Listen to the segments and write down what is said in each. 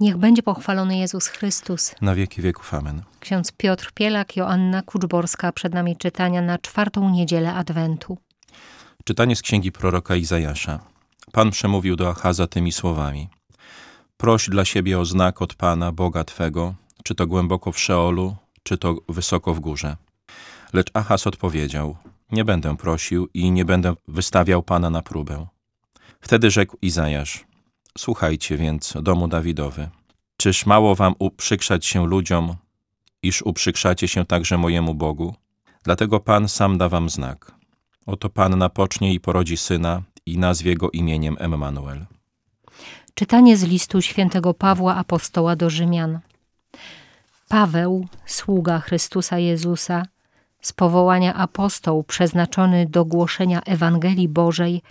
Niech będzie pochwalony Jezus Chrystus. Na wieki wieków. Amen. Ksiądz Piotr Pielak, Joanna Kuczborska, przed nami czytania na czwartą niedzielę Adwentu. Czytanie z księgi proroka Izajasza. Pan przemówił do Achaza tymi słowami. Proś dla siebie o znak od Pana, Boga Twego, czy to głęboko w Szeolu, czy to wysoko w górze. Lecz Achaz odpowiedział, nie będę prosił i nie będę wystawiał Pana na próbę. Wtedy rzekł Izajasz, słuchajcie więc, domu Dawidowy, czyż mało wam uprzykrzać się ludziom, iż uprzykrzacie się także mojemu Bogu? Dlatego Pan sam da wam znak. Oto Pan napocznie i porodzi syna i nazwie go imieniem Emmanuel. Czytanie z listu świętego Pawła apostoła do Rzymian. Paweł, sługa Chrystusa Jezusa, z powołania apostoł przeznaczony do głoszenia Ewangelii Bożej,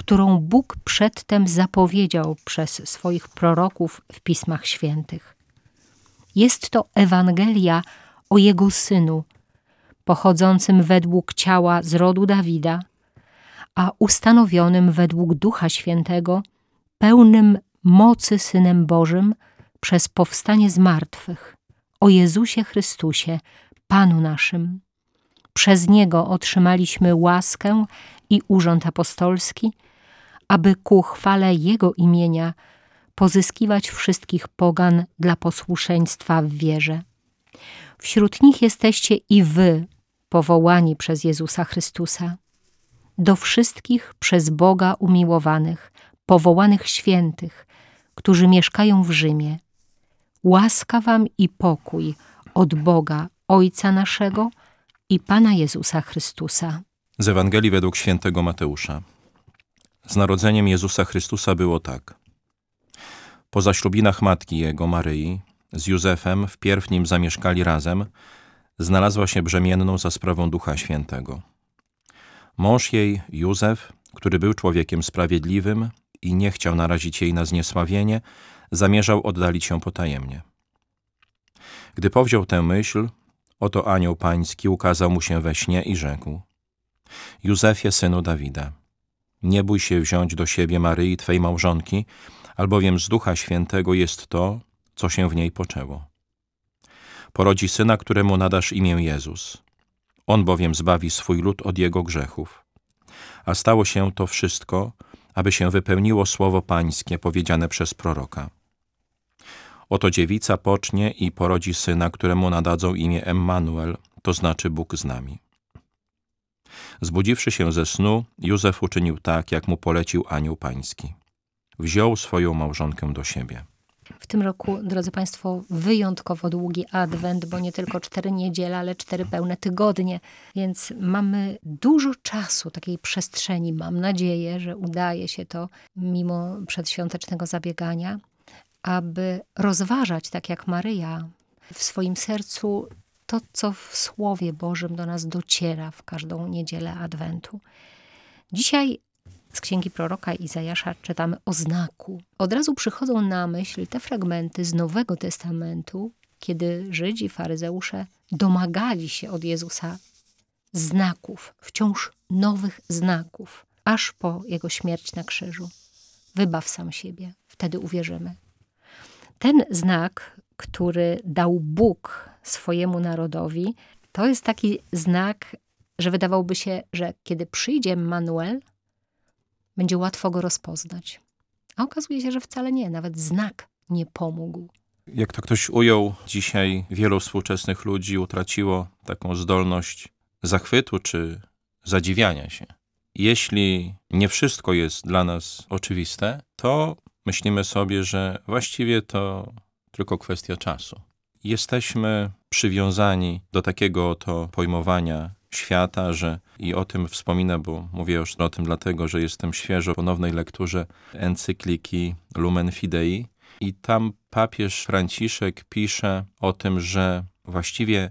którą Bóg przedtem zapowiedział przez swoich proroków w Pismach Świętych. Jest to Ewangelia o Jego Synu, pochodzącym według ciała z rodu Dawida, a ustanowionym według Ducha Świętego, pełnym mocy Synem Bożym przez powstanie z martwych, o Jezusie Chrystusie, Panu naszym. Przez Niego otrzymaliśmy łaskę i urząd apostolski, aby ku chwale Jego imienia pozyskiwać wszystkich pogan dla posłuszeństwa w wierze. Wśród nich jesteście i wy, powołani przez Jezusa Chrystusa. Do wszystkich przez Boga umiłowanych, powołanych świętych, którzy mieszkają w Rzymie. Łaska wam i pokój od Boga, Ojca naszego i Pana Jezusa Chrystusa. Z Ewangelii według świętego Mateusza. Z narodzeniem Jezusa Chrystusa było tak. Po zaślubinach matki jego, Maryi, z Józefem wpierw nim zamieszkali razem, znalazła się brzemienną za sprawą Ducha Świętego. Mąż jej, Józef, który był człowiekiem sprawiedliwym i nie chciał narazić jej na zniesławienie, zamierzał oddalić się potajemnie. Gdy powziął tę myśl, oto anioł pański ukazał mu się we śnie i rzekł Józefie, synu Dawida, nie bój się wziąć do siebie Maryi, Twej małżonki, albowiem z Ducha Świętego jest to, co się w niej poczęło. Porodzi syna, któremu nadasz imię Jezus. On bowiem zbawi swój lud od jego grzechów. A stało się to wszystko, aby się wypełniło słowo pańskie powiedziane przez proroka. Oto dziewica pocznie i porodzi syna, któremu nadadzą imię Emmanuel, to znaczy Bóg z nami. Zbudziwszy się ze snu, Józef uczynił tak, jak mu polecił anioł pański. Wziął swoją małżonkę do siebie. W tym roku, drodzy Państwo, wyjątkowo długi adwent, bo nie tylko cztery niedziele, ale cztery pełne tygodnie, więc mamy dużo czasu, takiej przestrzeni. Mam nadzieję, że udaje się to mimo przedświątecznego zabiegania, aby rozważać, tak jak Maryja, w swoim sercu to, co w Słowie Bożym do nas dociera w każdą niedzielę Adwentu. Dzisiaj z księgi proroka Izajasza czytamy o znaku. Od razu przychodzą na myśl te fragmenty z Nowego Testamentu, kiedy Żydzi, faryzeusze domagali się od Jezusa znaków, wciąż nowych znaków, aż po jego śmierć na krzyżu. Wybaw sam siebie, wtedy uwierzymy. Ten znak, który dał Bóg swojemu narodowi, to jest taki znak, że wydawałoby się, że kiedy przyjdzie Manuel, będzie łatwo go rozpoznać. A okazuje się, że wcale nie, nawet znak nie pomógł. Jak to ktoś ujął, dzisiaj wielu współczesnych ludzi utraciło taką zdolność zachwytu czy zadziwiania się. Jeśli nie wszystko jest dla nas oczywiste, to myślimy sobie, że właściwie to tylko kwestia czasu. Jesteśmy przywiązani do takiego to pojmowania świata, że i o tym wspomina, bo mówię już o tym dlatego, że jestem świeżo ponownej lekturze encykliki Lumen Fidei. I tam papież Franciszek pisze o tym, że właściwie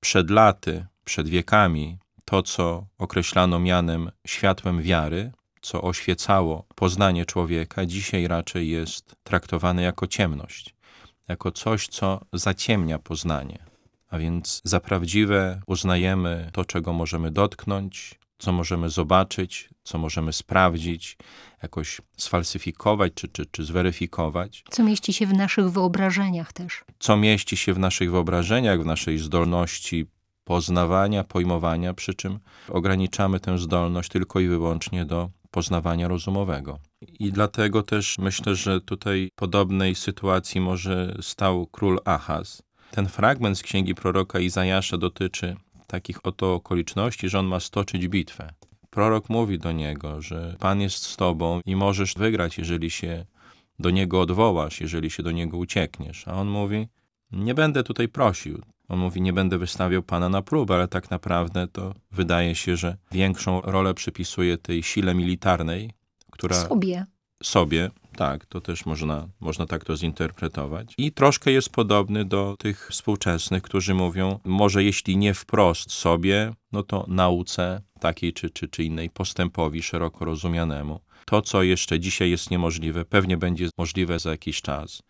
przed laty, przed wiekami to, co określano mianem światłem wiary, co oświecało poznanie człowieka, dzisiaj raczej jest traktowane jako ciemność, jako coś, co zaciemnia poznanie. A więc za prawdziwe uznajemy to, czego możemy dotknąć, co możemy zobaczyć, co możemy sprawdzić, jakoś sfalsyfikować czy, czy, czy zweryfikować, Co mieści się w naszych wyobrażeniach też. co mieści się w naszych wyobrażeniach, w naszej zdolności poznawania, pojmowania, przy czym ograniczamy tę zdolność tylko i wyłącznie do poznawania rozumowego. I dlatego też myślę, że tutaj podobnej sytuacji może stał król Ahaz. Ten fragment z księgi proroka Izajasza dotyczy takich oto okoliczności, że on ma stoczyć bitwę. Prorok mówi do niego, że Pan jest z tobą i możesz wygrać, jeżeli się do niego odwołasz, jeżeli się do niego uciekniesz. A on mówi: Nie będę tutaj prosił. On mówi: Nie będę wystawiał Pana na próbę, ale tak naprawdę to wydaje się, że większą rolę przypisuje tej sile militarnej, która Sobie. sobie, tak, to też można, można tak to zinterpretować. I troszkę jest podobny do tych współczesnych, którzy mówią, może jeśli nie wprost sobie, no to nauce takiej czy, czy, czy innej, postępowi szeroko rozumianemu. To, co jeszcze dzisiaj jest niemożliwe, pewnie będzie możliwe za jakiś czas.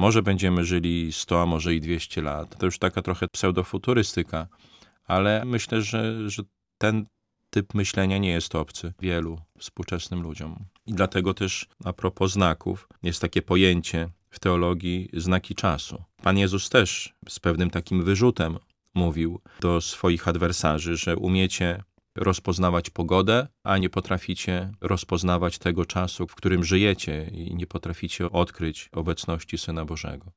Może będziemy żyli 100, a może i 200 lat. To już taka trochę pseudofuturystyka, ale myślę, że, że ten typ myślenia nie jest obcy wielu współczesnym ludziom. I dlatego też a propos znaków jest takie pojęcie w teologii znaki czasu. Pan Jezus też z pewnym takim wyrzutem mówił do swoich adwersarzy, że umiecie rozpoznawać pogodę, a nie potraficie rozpoznawać tego czasu, w którym żyjecie i nie potraficie odkryć obecności Syna Bożego.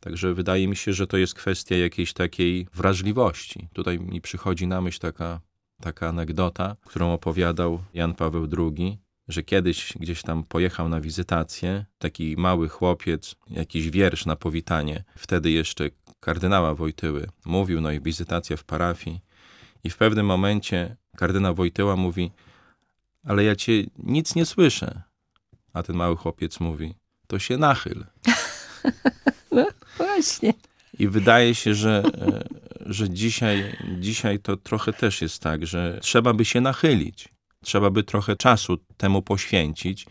Także wydaje mi się, że to jest kwestia jakiejś takiej wrażliwości. Tutaj mi przychodzi na myśl taka, taka anegdota, którą opowiadał Jan Paweł II, że kiedyś gdzieś tam pojechał na wizytację, taki mały chłopiec, jakiś wiersz na powitanie, wtedy jeszcze kardynała Wojtyły, mówił, no i wizytacja w parafii. I w pewnym momencie kardynał Wojtyła mówi, ale ja cię nic nie słyszę. A ten mały chłopiec mówi, to się nachyl. Właśnie. I wydaje się, że, e, że dzisiaj, dzisiaj to trochę też jest tak, że trzeba by się nachylić. Trzeba by trochę czasu temu poświęcić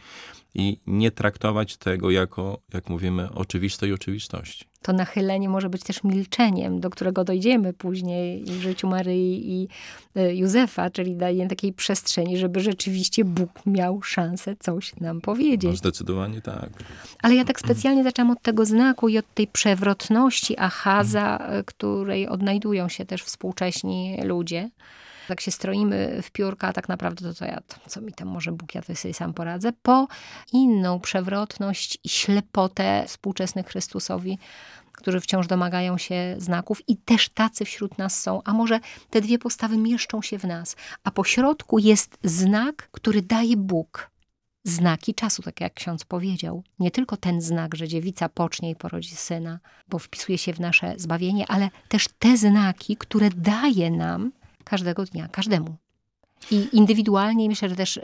i nie traktować tego jako, jak mówimy, oczywistej oczywistości. To nachylenie może być też milczeniem, do którego dojdziemy później w życiu Maryi i e, Józefa, czyli daje takiej przestrzeni, żeby rzeczywiście Bóg miał szansę coś nam No, powiedzieć. zdecydowanie tak. Ale ja tak specjalnie zaczęłam od tego znaku i od tej przewrotności Achaza, e, której odnajdują się też współcześni ludzie. Jak się stroimy w piórka, tak naprawdę to, to ja, to co mi tam może Bóg, ja to sobie sam poradzę, po inną przewrotność i ślepotę współczesnych Chrystusowi, którzy wciąż domagają się znaków i też tacy wśród nas są, a może te dwie postawy mieszczą się w nas, a po środku jest znak, który daje Bóg znaki czasu, tak jak ksiądz powiedział. Nie tylko ten znak, że dziewica pocznie i porodzi syna, bo wpisuje się w nasze zbawienie, ale też te znaki, które daje nam każdego dnia, każdemu. I indywidualnie, myślę, że też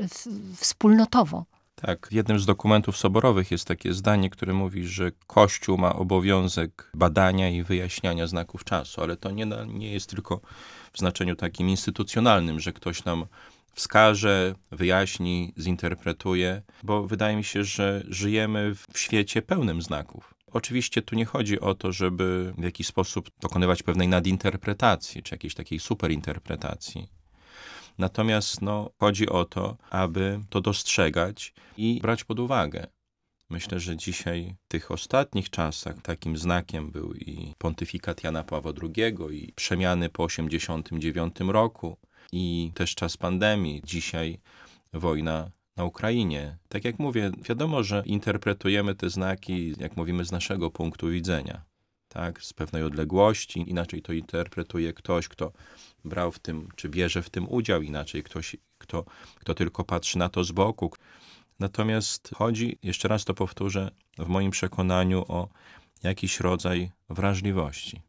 wspólnotowo. Tak, jednym z dokumentów soborowych jest takie zdanie, które mówi, że Kościół ma obowiązek badania i wyjaśniania znaków czasu, ale to nie, nie jest tylko w znaczeniu takim instytucjonalnym, że ktoś nam wskaże, wyjaśni, zinterpretuje, bo wydaje mi się, że żyjemy w świecie pełnym znaków. Oczywiście tu nie chodzi o to, żeby w jakiś sposób dokonywać pewnej nadinterpretacji, czy jakiejś takiej superinterpretacji. Natomiast no, chodzi o to, aby to dostrzegać i brać pod uwagę. Myślę, że dzisiaj, w tych ostatnich czasach, takim znakiem był i pontyfikat Jana Pawła II, i przemiany po 1989 roku, i też czas pandemii. Dzisiaj wojna na Ukrainie. Tak jak mówię, wiadomo, że interpretujemy te znaki, jak mówimy, z naszego punktu widzenia. Tak, z pewnej odległości, inaczej to interpretuje ktoś, kto brał w tym, czy bierze w tym udział, inaczej ktoś, kto, kto tylko patrzy na to z boku. Natomiast chodzi, jeszcze raz to powtórzę, w moim przekonaniu o jakiś rodzaj wrażliwości.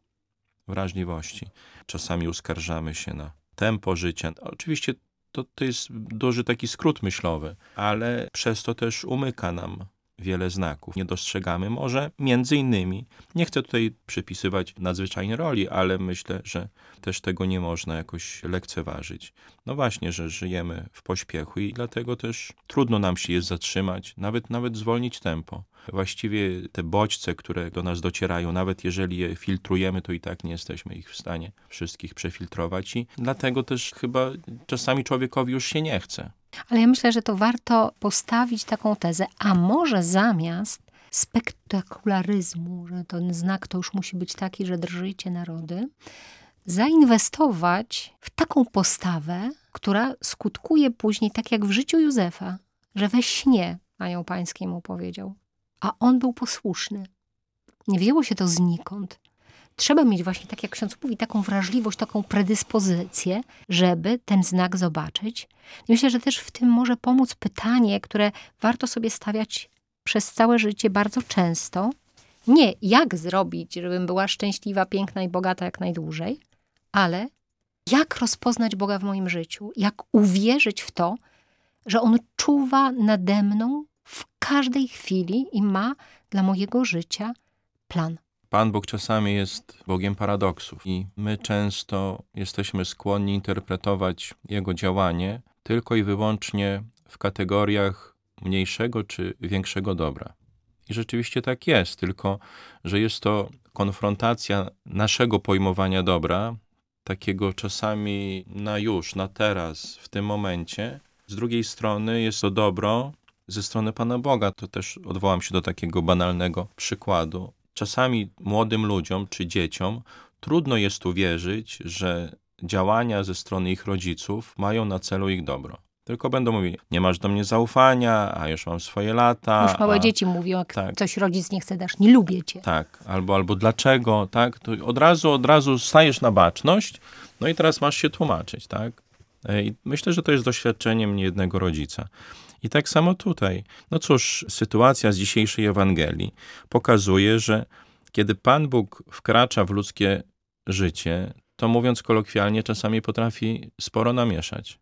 Wrażliwości. Czasami uskarżamy się na tempo życia. Oczywiście to, to jest duży taki skrót myślowy, ale przez to też umyka nam wiele znaków. Nie dostrzegamy może między innymi, nie chcę tutaj przypisywać nadzwyczajnej roli, ale myślę, że też tego nie można jakoś lekceważyć. No właśnie, że żyjemy w pośpiechu i dlatego też trudno nam się jest zatrzymać, nawet, nawet zwolnić tempo. Właściwie te bodźce, które do nas docierają, nawet jeżeli je filtrujemy, to i tak nie jesteśmy ich w stanie wszystkich przefiltrować i dlatego też chyba czasami człowiekowi już się nie chce. Ale ja myślę, że to warto postawić taką tezę, a może zamiast spektakularyzmu, że ten znak to już musi być taki, że drżycie narody, zainwestować w taką postawę, która skutkuje później tak jak w życiu Józefa, że we śnie anioł pański mu powiedział, a on był posłuszny. Nie wzięło się to znikąd. Trzeba mieć właśnie, tak jak ksiądz mówi, taką wrażliwość, taką predyspozycję, żeby ten znak zobaczyć. Myślę, że też w tym może pomóc pytanie, które warto sobie stawiać przez całe życie bardzo często. Nie jak zrobić, żebym była szczęśliwa, piękna i bogata jak najdłużej, ale jak rozpoznać Boga w moim życiu, jak uwierzyć w to, że On czuwa nade mną w każdej chwili i ma dla mojego życia plan. Pan Bóg czasami jest Bogiem paradoksów i my często jesteśmy skłonni interpretować Jego działanie tylko i wyłącznie w kategoriach mniejszego czy większego dobra. I rzeczywiście tak jest, tylko że jest to konfrontacja naszego pojmowania dobra, takiego czasami na już, na teraz, w tym momencie. Z drugiej strony jest to dobro ze strony Pana Boga. To też odwołam się do takiego banalnego przykładu. Czasami młodym ludziom czy dzieciom trudno jest uwierzyć, że działania ze strony ich rodziców mają na celu ich dobro. Tylko będą mówili, nie masz do mnie zaufania, a już mam swoje lata. Już małe a... dzieci mówią, jak tak. coś rodzic nie chce dasz, nie lubię cię. Tak, albo, albo dlaczego, tak? To od razu, od razu stajesz na baczność, no i teraz masz się tłumaczyć, tak? I myślę, że to jest doświadczeniem niejednego rodzica. I tak samo tutaj. No cóż, sytuacja z dzisiejszej Ewangelii pokazuje, że kiedy Pan Bóg wkracza w ludzkie życie, to mówiąc kolokwialnie, czasami potrafi sporo namieszać.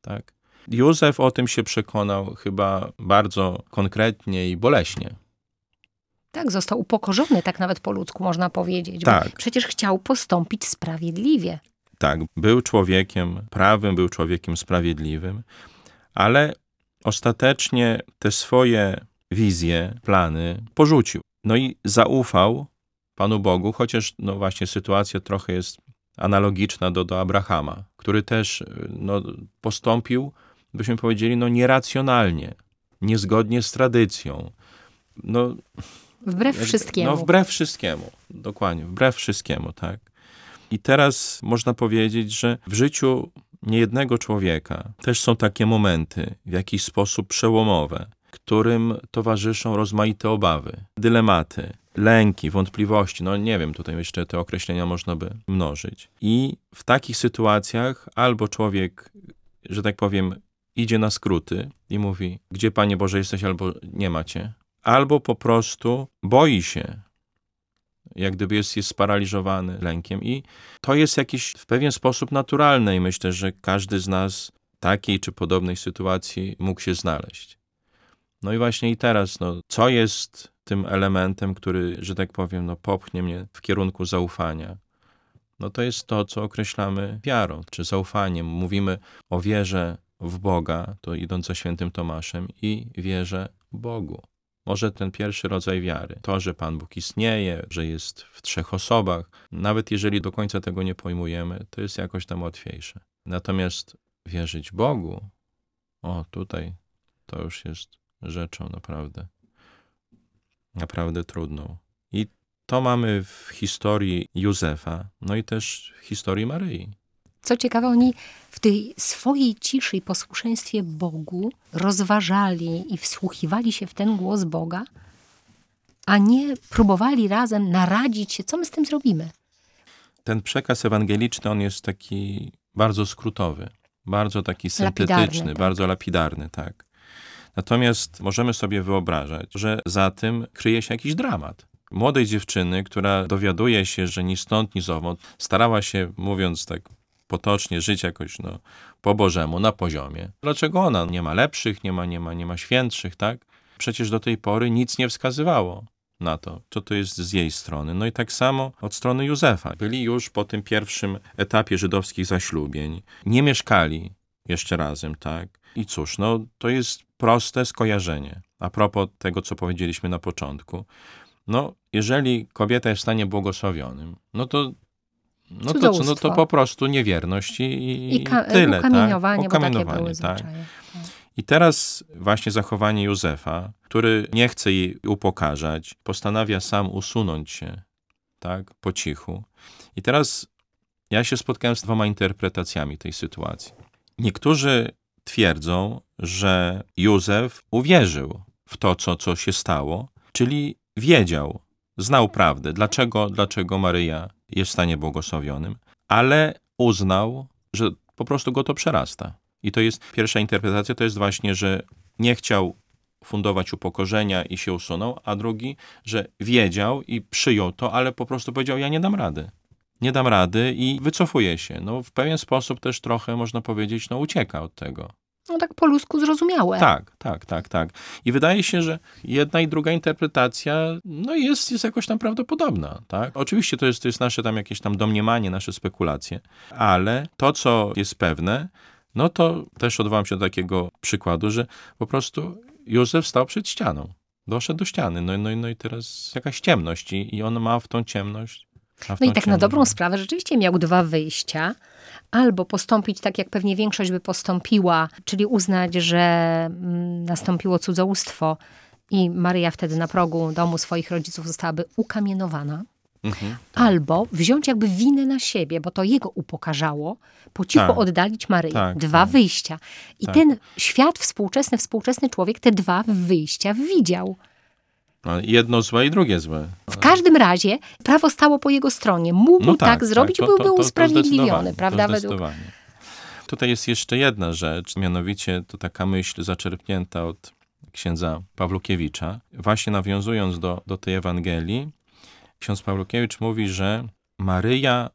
Tak? Józef o tym się przekonał chyba bardzo konkretnie i boleśnie. Tak, został upokorzony, tak nawet po ludzku można powiedzieć. Tak. Przecież chciał postąpić sprawiedliwie. Tak, był człowiekiem prawym, był człowiekiem sprawiedliwym, ale ostatecznie te swoje wizje, plany porzucił. No i zaufał Panu Bogu, chociaż no właśnie sytuacja trochę jest analogiczna do, do Abrahama, który też no, postąpił, byśmy powiedzieli, no nieracjonalnie, niezgodnie z tradycją. No, wbrew wszystkiemu. No wbrew wszystkiemu, dokładnie, wbrew wszystkiemu, tak. I teraz można powiedzieć, że w życiu niejednego człowieka też są takie momenty, w jakiś sposób przełomowe, którym towarzyszą rozmaite obawy, dylematy, lęki, wątpliwości. No nie wiem, tutaj jeszcze te określenia można by mnożyć. I w takich sytuacjach albo człowiek, że tak powiem, idzie na skróty i mówi, gdzie Panie Boże jesteś, albo nie macie. Albo po prostu boi się, jak gdyby jest, jest sparaliżowany lękiem. I to jest jakiś w pewien sposób naturalne i myślę, że każdy z nas takiej czy podobnej sytuacji mógł się znaleźć. No i właśnie i teraz, no, co jest tym elementem, który, że tak powiem, no, popchnie mnie w kierunku zaufania? No to jest to, co określamy wiarą, czy zaufaniem. Mówimy o wierze w Boga, to idąc za świętym Tomaszem, i wierze Bogu. Może ten pierwszy rodzaj wiary, to, że Pan Bóg istnieje, że jest w trzech osobach, nawet jeżeli do końca tego nie pojmujemy, to jest jakoś tam łatwiejsze. Natomiast wierzyć Bogu, o tutaj to już jest rzeczą naprawdę, naprawdę trudną. I to mamy w historii Józefa, no i też w historii Maryi. Co ciekawe, oni w tej swojej ciszy i posłuszeństwie Bogu rozważali i wsłuchiwali się w ten głos Boga, a nie próbowali razem naradzić się, co my z tym zrobimy. Ten przekaz ewangeliczny, on jest taki bardzo skrótowy, bardzo taki syntetyczny, Lapidarny, tak. bardzo lapidarny, tak. Natomiast możemy sobie wyobrażać, że za tym kryje się jakiś dramat. Młodej dziewczyny, która dowiaduje się, że ni stąd, ni zowąd, starała się, mówiąc tak potocznie, żyć jakoś no, po Bożemu, na poziomie. Dlaczego ona nie ma lepszych, nie ma, nie ma, nie ma świętszych, tak? przecież do tej pory nic nie wskazywało na to, co to jest z jej strony. No i tak samo od strony Józefa. Byli już po tym pierwszym etapie żydowskich zaślubień. Nie mieszkali jeszcze razem, tak? I cóż, no to jest proste skojarzenie. A propos tego, co powiedzieliśmy na początku. No, jeżeli kobieta jest w stanie błogosławionym, no to no to, co, no to po prostu niewierność i, i, I tyle. ukamieniowanie, tak? Ukamienowanie, tak. Tak. I teraz właśnie zachowanie Józefa, który nie chce jej upokarzać, postanawia sam usunąć się, tak, po cichu. I teraz ja się spotkałem z dwoma interpretacjami tej sytuacji. Niektórzy twierdzą, że Józef uwierzył w to, co, co się stało, czyli wiedział, znał prawdę, dlaczego, dlaczego Maryja jest w stanie błogosławionym, ale uznał, że po prostu go to przerasta. I to jest pierwsza interpretacja, to jest właśnie, że nie chciał fundować upokorzenia i się usunął, a drugi, że wiedział i przyjął to, ale po prostu powiedział, ja nie dam rady. Nie dam rady i wycofuję się. No, w pewien sposób też trochę, można powiedzieć, no, ucieka od tego. No tak po ludzku zrozumiałe. Tak, tak, tak, tak. I wydaje się, że jedna i druga interpretacja no jest, jest jakoś tam prawdopodobna. Tak? Oczywiście to jest, to jest nasze tam jakieś tam domniemanie, nasze spekulacje, ale to, co jest pewne, no to też odwołam się do takiego przykładu, że po prostu Józef stał przed ścianą. Doszedł do ściany, no, no, no i teraz jakaś ciemność i, i on ma w tą ciemność. No i tak na dobrą sprawę rzeczywiście miał dwa wyjścia. Albo postąpić tak, jak pewnie większość by postąpiła, czyli uznać, że mm, nastąpiło cudzołóstwo i Maryja wtedy na progu domu swoich rodziców zostałaby ukamienowana. Mhm. Albo wziąć jakby winę na siebie, bo to jego upokarzało, po cichu Tak. oddalić Maryję. Tak, dwa tak. wyjścia. I Tak. ten świat współczesny, współczesny człowiek te dwa wyjścia widział. No, jedno złe i drugie złe. W każdym razie prawo stało po jego stronie. Mógł No tak, zrobić, to- byłby to- to- usprawiedliwiony, prawda? Według. Tutaj jest jeszcze jedna rzecz, mianowicie to taka myśl zaczerpnięta od księdza Pawlukiewicza. Właśnie nawiązując do, do tej Ewangelii, ksiądz Pawlukiewicz mówi, że Maryja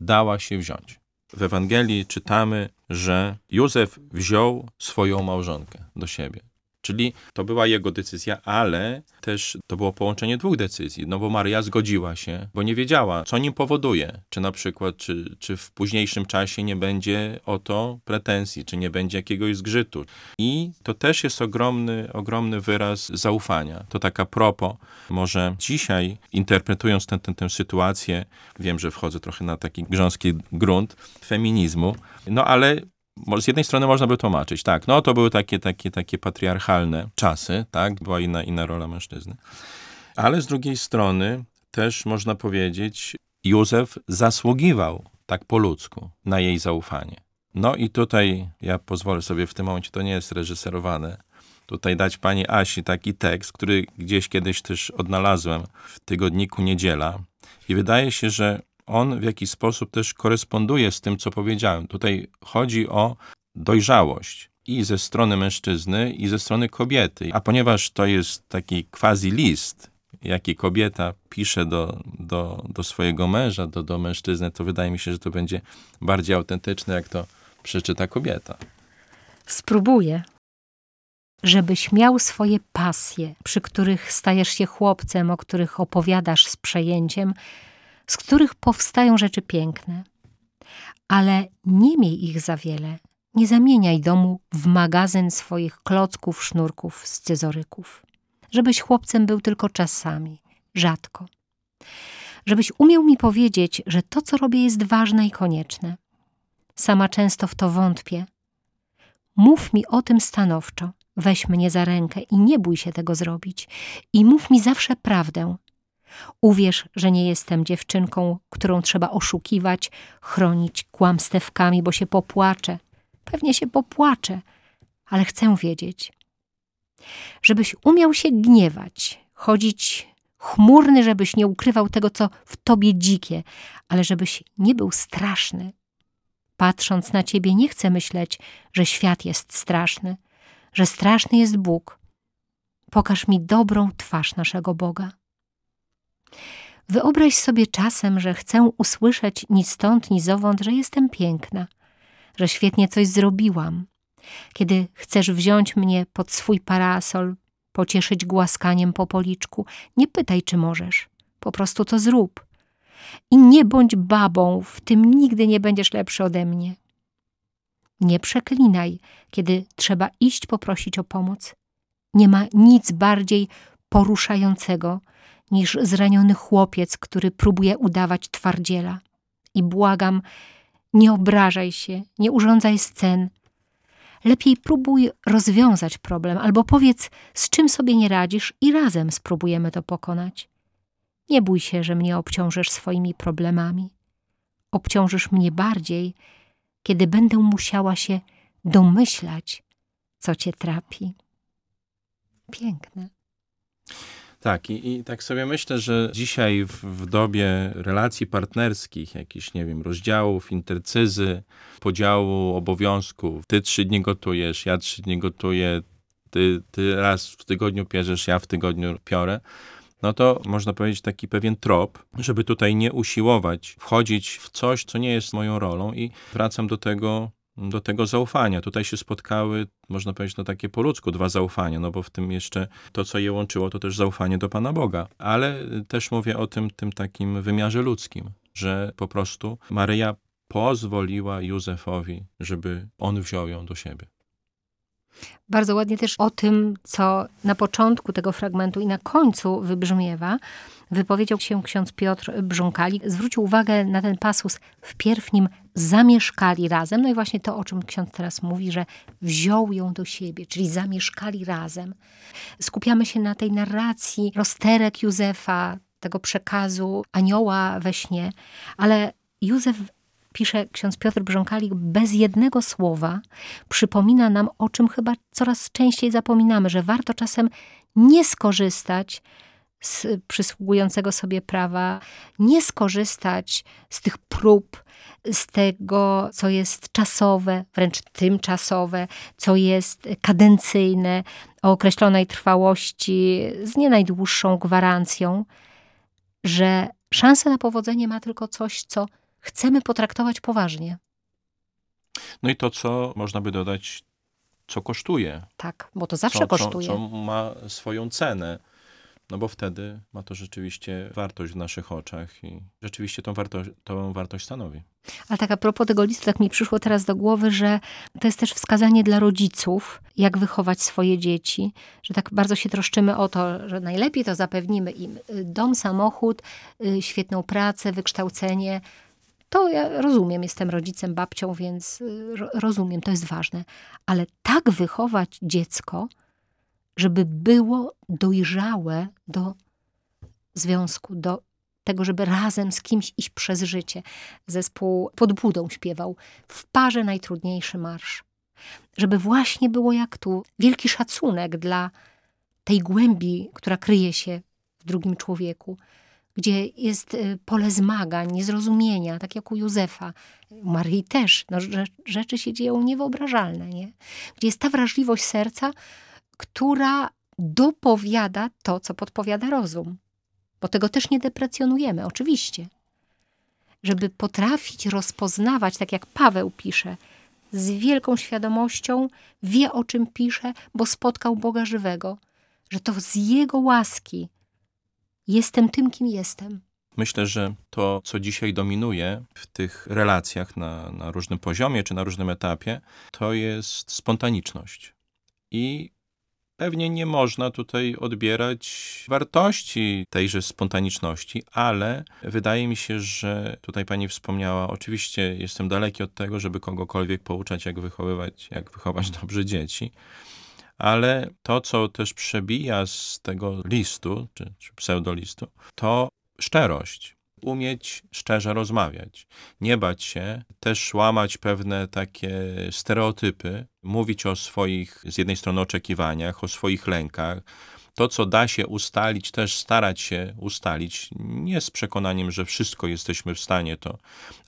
dała się wziąć. W Ewangelii czytamy, że Józef wziął swoją małżonkę do siebie. Czyli to była jego decyzja, ale też to było połączenie dwóch decyzji, no bo Maryja zgodziła się, bo nie wiedziała, co nim powoduje. Czy na przykład, czy, czy w późniejszym czasie nie będzie o to pretensji, czy nie będzie jakiegoś zgrzytu. I to też jest ogromny, ogromny wyraz zaufania. To taka propos, może dzisiaj interpretując tę, tę, tę sytuację, wiem, że wchodzę trochę na taki grząski grunt feminizmu, no ale z jednej strony można by tłumaczyć, tak, no to były takie, takie, takie patriarchalne czasy, tak, była inna, inna rola mężczyzny. Ale z drugiej strony też można powiedzieć, Józef zasługiwał tak po ludzku na jej zaufanie. No i tutaj ja pozwolę sobie w tym momencie, to nie jest reżyserowane, tutaj dać pani Asi taki tekst, który gdzieś kiedyś też odnalazłem w tygodniku Niedziela i wydaje się, że on w jakiś sposób też koresponduje z tym, co powiedziałem. Tutaj chodzi o dojrzałość i ze strony mężczyzny, i ze strony kobiety. A ponieważ to jest taki quasi list, jaki kobieta pisze do, do, do swojego męża, do, do mężczyzny, to wydaje mi się, że to będzie bardziej autentyczne, jak to przeczyta kobieta. Spróbuję. Żebyś miał swoje pasje, przy których stajesz się chłopcem, o których opowiadasz z przejęciem, z których powstają rzeczy piękne. Ale nie miej ich za wiele. Nie zamieniaj domu w magazyn swoich klocków, sznurków, scyzoryków. Żebyś chłopcem był tylko czasami, rzadko. Żebyś umiał mi powiedzieć, że to, co robię, jest ważne i konieczne. Sama często w to wątpię, Mów mi o tym stanowczo, weź mnie za rękę i nie bój się tego zrobić. I mów mi zawsze prawdę. Uwierz, że nie jestem dziewczynką, którą trzeba oszukiwać, chronić kłamstewkami, bo się popłaczę. Pewnie się popłaczę, ale chcę wiedzieć. Żebyś umiał się gniewać, chodzić chmurny, żebyś nie ukrywał tego, co w tobie dzikie, ale żebyś nie był straszny, Patrząc na ciebie, nie chcę myśleć, że świat jest straszny, że straszny jest Bóg. Pokaż mi dobrą twarz naszego Boga. Wyobraź sobie czasem, że chcę usłyszeć ni stąd, ni zowąd, że jestem piękna, że świetnie coś zrobiłam. Kiedy chcesz wziąć mnie pod swój parasol, pocieszyć głaskaniem po policzku. Nie pytaj, czy możesz. Po prostu to zrób. I nie bądź babą, w tym nigdy nie będziesz lepszy ode mnie. Nie przeklinaj, kiedy trzeba iść poprosić o pomoc. Nie ma nic bardziej poruszającego niż zraniony chłopiec, który próbuje udawać twardziela. I błagam, nie obrażaj się, nie urządzaj scen. Lepiej próbuj rozwiązać problem, albo powiedz, z czym sobie nie radzisz, i razem spróbujemy to pokonać. Nie bój się, że mnie obciążysz swoimi problemami. Obciążysz mnie bardziej, kiedy będę musiała się domyślać, co cię trapi. Piękne. Tak, i, i tak sobie myślę, że dzisiaj w, w dobie relacji partnerskich, jakichś, nie wiem, rozdziałów, intercyzy, podziału obowiązków, ty trzy dni gotujesz, ja trzy dni gotuję, ty, ty raz w tygodniu pierzesz, ja w tygodniu piorę, no to można powiedzieć taki pewien trop, żeby tutaj nie usiłować wchodzić w coś, co nie jest moją rolą i wracam do tego, do tego zaufania. Tutaj się spotkały, można powiedzieć, no takie po ludzku, dwa zaufania, no bo w tym jeszcze to, co je łączyło, to też zaufanie do Pana Boga. Ale też mówię o tym, tym takim wymiarze ludzkim, że po prostu Maryja pozwoliła Józefowi, żeby on wziął ją do siebie. Bardzo ładnie też o tym, co na początku tego fragmentu i na końcu wybrzmiewa, wypowiedział się ksiądz Piotr Brząkali. Zwrócił uwagę na ten pasus wpierw nim zamieszkali razem. No i właśnie to, o czym ksiądz teraz mówi, że wziął ją do siebie, czyli zamieszkali razem. Skupiamy się na tej narracji rozterek Józefa, tego przekazu anioła we śnie, ale Józef pisze ksiądz Piotr Brząkalik, bez jednego słowa przypomina nam, o czym chyba coraz częściej zapominamy, że warto czasem nie skorzystać z przysługującego sobie prawa, nie skorzystać z tych prób, z tego, co jest czasowe, wręcz tymczasowe, co jest kadencyjne, o określonej trwałości, z nie najdłuższą gwarancją, że szansę na powodzenie ma tylko coś, co chcemy potraktować poważnie. No i to, co można by dodać, co kosztuje. Tak, bo to zawsze co, kosztuje. Co, co ma swoją cenę. No bo wtedy ma to rzeczywiście wartość w naszych oczach i rzeczywiście tą, warto tą wartość stanowi. Ale tak a propos tego listu, tak mi przyszło teraz do głowy, że to jest też wskazanie dla rodziców, jak wychować swoje dzieci, że tak bardzo się troszczymy o to, że najlepiej to zapewnimy im dom, samochód, y, świetną pracę, wykształcenie, to ja rozumiem, jestem rodzicem, babcią, więc y, rozumiem, to jest ważne. Ale tak wychować dziecko, żeby było dojrzałe do związku, do tego, żeby razem z kimś iść przez życie. Zespół pod budą śpiewał w parze najtrudniejszy marsz. Żeby właśnie było jak tu wielki szacunek dla tej głębi, która kryje się w drugim człowieku gdzie jest y, pole zmagań, niezrozumienia, tak jak u Józefa, u Maryi też, no, rzeczy się dzieją niewyobrażalne, nie? gdzie jest ta wrażliwość serca, która dopowiada to, co podpowiada rozum. Bo tego też nie deprecjonujemy, oczywiście. Żeby potrafić rozpoznawać, tak jak Paweł pisze, z wielką świadomością wie, o czym pisze, bo spotkał Boga żywego, że to z Jego łaski Jestem tym, kim jestem. Myślę, że to, co dzisiaj dominuje w tych relacjach na, na różnym poziomie czy na różnym etapie, to jest spontaniczność. I pewnie nie można tutaj odbierać wartości tejże spontaniczności, ale wydaje mi się, że tutaj pani wspomniała, oczywiście jestem daleki od tego, żeby kogokolwiek pouczać, jak wychowywać, jak wychować dobrze dzieci ale to, co też przebija z tego listu, czy, czy pseudolistu, to szczerość. Umieć szczerze rozmawiać, nie bać się, też łamać pewne takie stereotypy, mówić o swoich z jednej strony oczekiwaniach, o swoich lękach, to, co da się ustalić, też starać się ustalić, nie z przekonaniem, że wszystko jesteśmy w stanie to,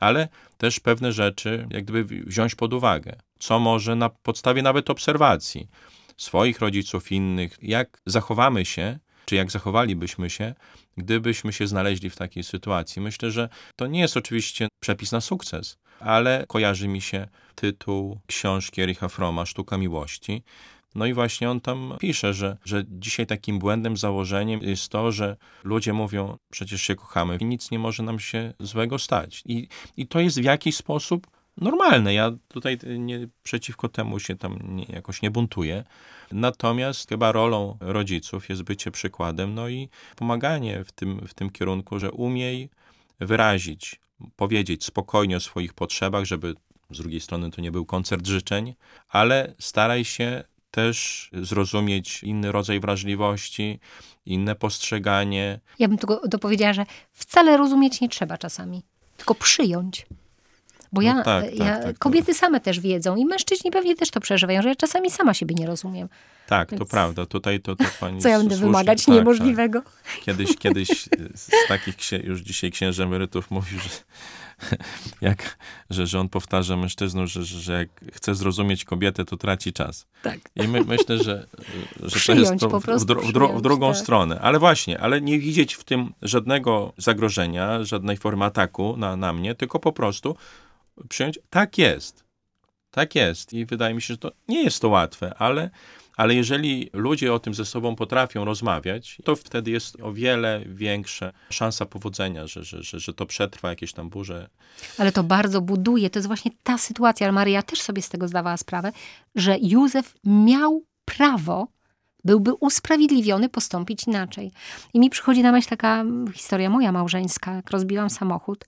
ale też pewne rzeczy, jak gdyby wziąć pod uwagę, co może na podstawie nawet obserwacji swoich rodziców, innych, jak zachowamy się, czy jak zachowalibyśmy się, gdybyśmy się znaleźli w takiej sytuacji. Myślę, że to nie jest oczywiście przepis na sukces, ale kojarzy mi się tytuł książki Ericha Froma, Sztuka Miłości, No i właśnie on tam pisze, że, że dzisiaj takim błędem, założeniem jest to, że ludzie mówią, przecież się kochamy i nic nie może nam się złego stać. I, i to jest w jakiś sposób normalne. Ja tutaj nie, przeciwko temu się tam nie, jakoś nie buntuję. Natomiast chyba rolą rodziców jest bycie przykładem, no i pomaganie w tym, w tym kierunku, że umiej wyrazić, powiedzieć spokojnie o swoich potrzebach, żeby z drugiej strony to nie był koncert życzeń, ale staraj się też zrozumieć inny rodzaj wrażliwości, inne postrzeganie. Ja bym tylko dopowiedziała, że wcale rozumieć nie trzeba czasami, tylko przyjąć. Bo ja, No tak, tak, ja tak, kobiety same też wiedzą i mężczyźni pewnie też to przeżywają, że ja czasami sama siebie nie rozumiem. Tak, to Więc- prawda. Tutaj to, to pani Co ja będę słusznie- wymagać tak, niemożliwego? Tak. Kiedyś, kiedyś z takich już dzisiaj księży emerytów mówił, że, jak, że, że on powtarza mężczyznom, że, że, jak chce zrozumieć kobietę, to traci czas. Tak. I my, myślę, że, że to jest to w, w, w, w drugą tak. stronę. Ale właśnie, ale nie widzieć w tym żadnego zagrożenia, żadnej formy ataku na, na mnie, tylko po prostu przyjąć, tak jest. Tak jest. I wydaje mi się, że to nie jest to łatwe, ale, ale jeżeli ludzie o tym ze sobą potrafią rozmawiać, to wtedy jest o wiele większa szansa powodzenia, że, że, że, że to przetrwa jakieś tam burze. Ale to bardzo buduje. To jest właśnie ta sytuacja. Ale Maryja też sobie z tego zdawała sprawę, że Józef miał prawo, byłby usprawiedliwiony postąpić inaczej. I mi przychodzi na myśl taka historia moja małżeńska. Jak rozbiłam samochód,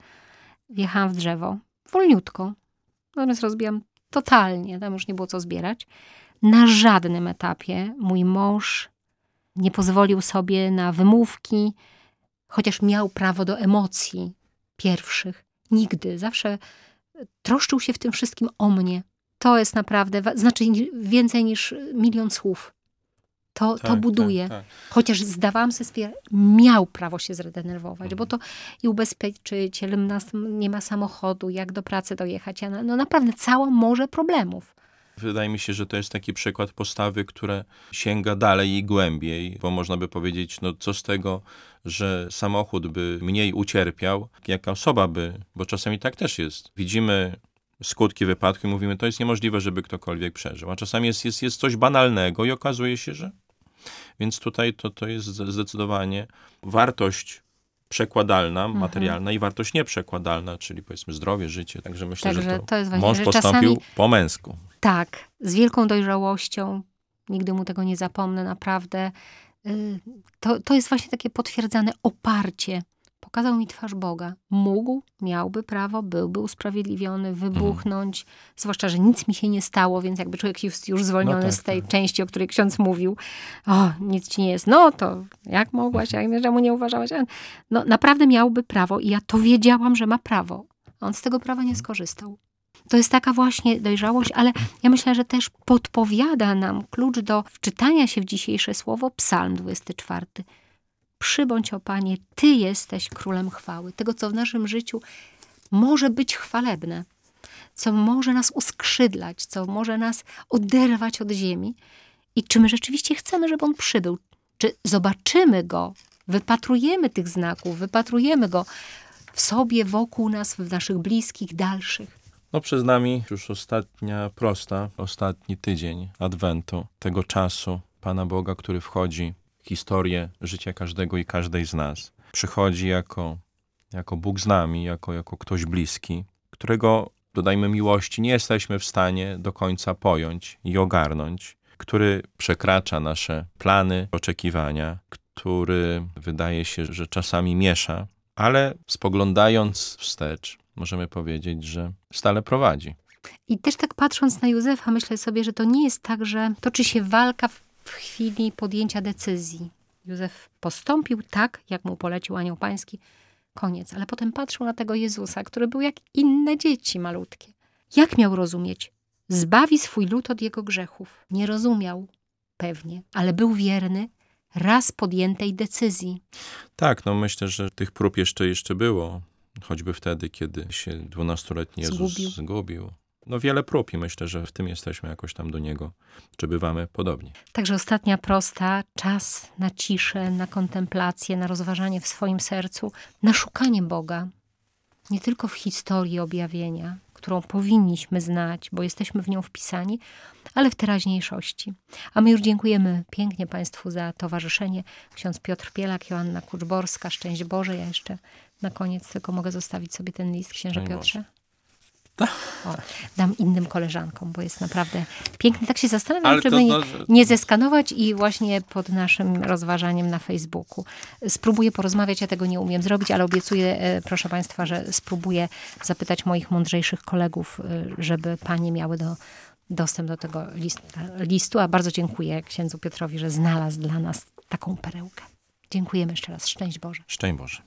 wjechałam w drzewo, wolniutko. Natomiast rozbiłam totalnie, tam już nie było co zbierać. Na żadnym etapie mój mąż nie pozwolił sobie na wymówki, chociaż miał prawo do emocji pierwszych. Nigdy. Zawsze troszczył się w tym wszystkim o mnie. To jest naprawdę, znaczy więcej niż milion słów. To, to Tak, buduje. tak, tak. Chociaż zdawałam sobie sprawę, miał prawo się zredenerwować, bo to i ubezpieczyciel nas nie ma samochodu, jak do pracy dojechać. Na- No naprawdę całą morze problemów. Wydaje mi się, że to jest taki przykład postawy, które sięga dalej i głębiej, bo można by powiedzieć, no co z tego, że samochód by mniej ucierpiał, jaka osoba by, bo czasami tak też jest. Widzimy skutki wypadku i mówimy, to jest niemożliwe, żeby ktokolwiek przeżył. A czasami jest, jest, jest coś banalnego i okazuje się, że... Więc tutaj to, to jest zdecydowanie wartość przekładalna, Mhm. materialna i wartość nieprzekładalna, czyli powiedzmy zdrowie, życie. Także myślę, Także że to, to jest właśnie, mąż postąpił czasami- po męsku. Tak, z wielką dojrzałością. Nigdy mu tego nie zapomnę, naprawdę. Y, To, to jest właśnie takie potwierdzane oparcie. Pokazał mi twarz Boga. Mógł, miałby prawo, byłby usprawiedliwiony, wybuchnąć. Zwłaszcza, że nic mi się nie stało, więc jakby człowiek jest już zwolniony No tak, z tej tak. części, o której ksiądz mówił. O, nic ci nie jest. No to jak mogłaś, jak czemu nie uważałaś? No naprawdę miałby prawo i ja to wiedziałam, że ma prawo. A on z tego prawa nie skorzystał. To jest taka właśnie dojrzałość, ale ja myślę, że też podpowiada nam klucz do wczytania się w dzisiejsze słowo Psalm 24. Przybądź o Panie, Ty jesteś królem chwały. Tego, co w naszym życiu może być chwalebne, co może nas uskrzydlać, co może nas oderwać od ziemi. I czy my rzeczywiście chcemy, żeby On przybył? Czy zobaczymy Go, wypatrujemy tych znaków, wypatrujemy Go w sobie, wokół nas, w naszych bliskich, dalszych? No przed nami już ostatnia prosta, ostatni tydzień Adwentu, tego czasu Pana Boga, który wchodzi historię życia każdego i każdej z nas. Przychodzi jako, jako Bóg z nami, jako, jako ktoś bliski, którego, dodajmy miłości, nie jesteśmy w stanie do końca pojąć i ogarnąć, który przekracza nasze plany, oczekiwania, który wydaje się, że czasami miesza, ale spoglądając wstecz, możemy powiedzieć, że stale prowadzi. I też tak patrząc na Józefa, myślę sobie, że to nie jest tak, że toczy się walka w, w chwili podjęcia decyzji. Józef postąpił tak, jak mu polecił anioł pański. Koniec. Ale potem patrzył na tego Jezusa, który był jak inne dzieci malutkie. Jak miał rozumieć? Zbawi swój lud od jego grzechów. Nie rozumiał pewnie, ale był wierny raz podjętej decyzji. Tak, no myślę, że tych prób jeszcze, jeszcze było. Choćby wtedy, kiedy się dwunastoletni Jezus Zgubił. zgubił. No wiele prób i myślę, że w tym jesteśmy jakoś tam do Niego, czy bywamy podobni. Także ostatnia prosta, czas na ciszę, na kontemplację, na rozważanie w swoim sercu, na szukanie Boga. Nie tylko w historii objawienia, którą powinniśmy znać, bo jesteśmy w nią wpisani, ale w teraźniejszości. A my już dziękujemy pięknie Państwu za towarzyszenie. Ksiądz Piotr Pielak, Joanna Kuczborska, szczęść Boże. Ja jeszcze na koniec tylko mogę zostawić sobie ten list, księże Piotrze. O, dam innym koleżankom, bo jest naprawdę piękny. Tak się zastanawiam, Ale czy to- nie, to, że- nie zeskanować i właśnie pod naszym rozważaniem na Facebooku. Spróbuję porozmawiać, ja tego nie umiem zrobić, ale obiecuję, e, proszę Państwa, że spróbuję zapytać moich mądrzejszych kolegów, e, żeby panie miały do, dostęp do tego list, listu. A bardzo dziękuję księdzu Piotrowi, że znalazł dla nas taką perełkę. Dziękujemy jeszcze raz. Szczęść Boże. Szczęść Boże.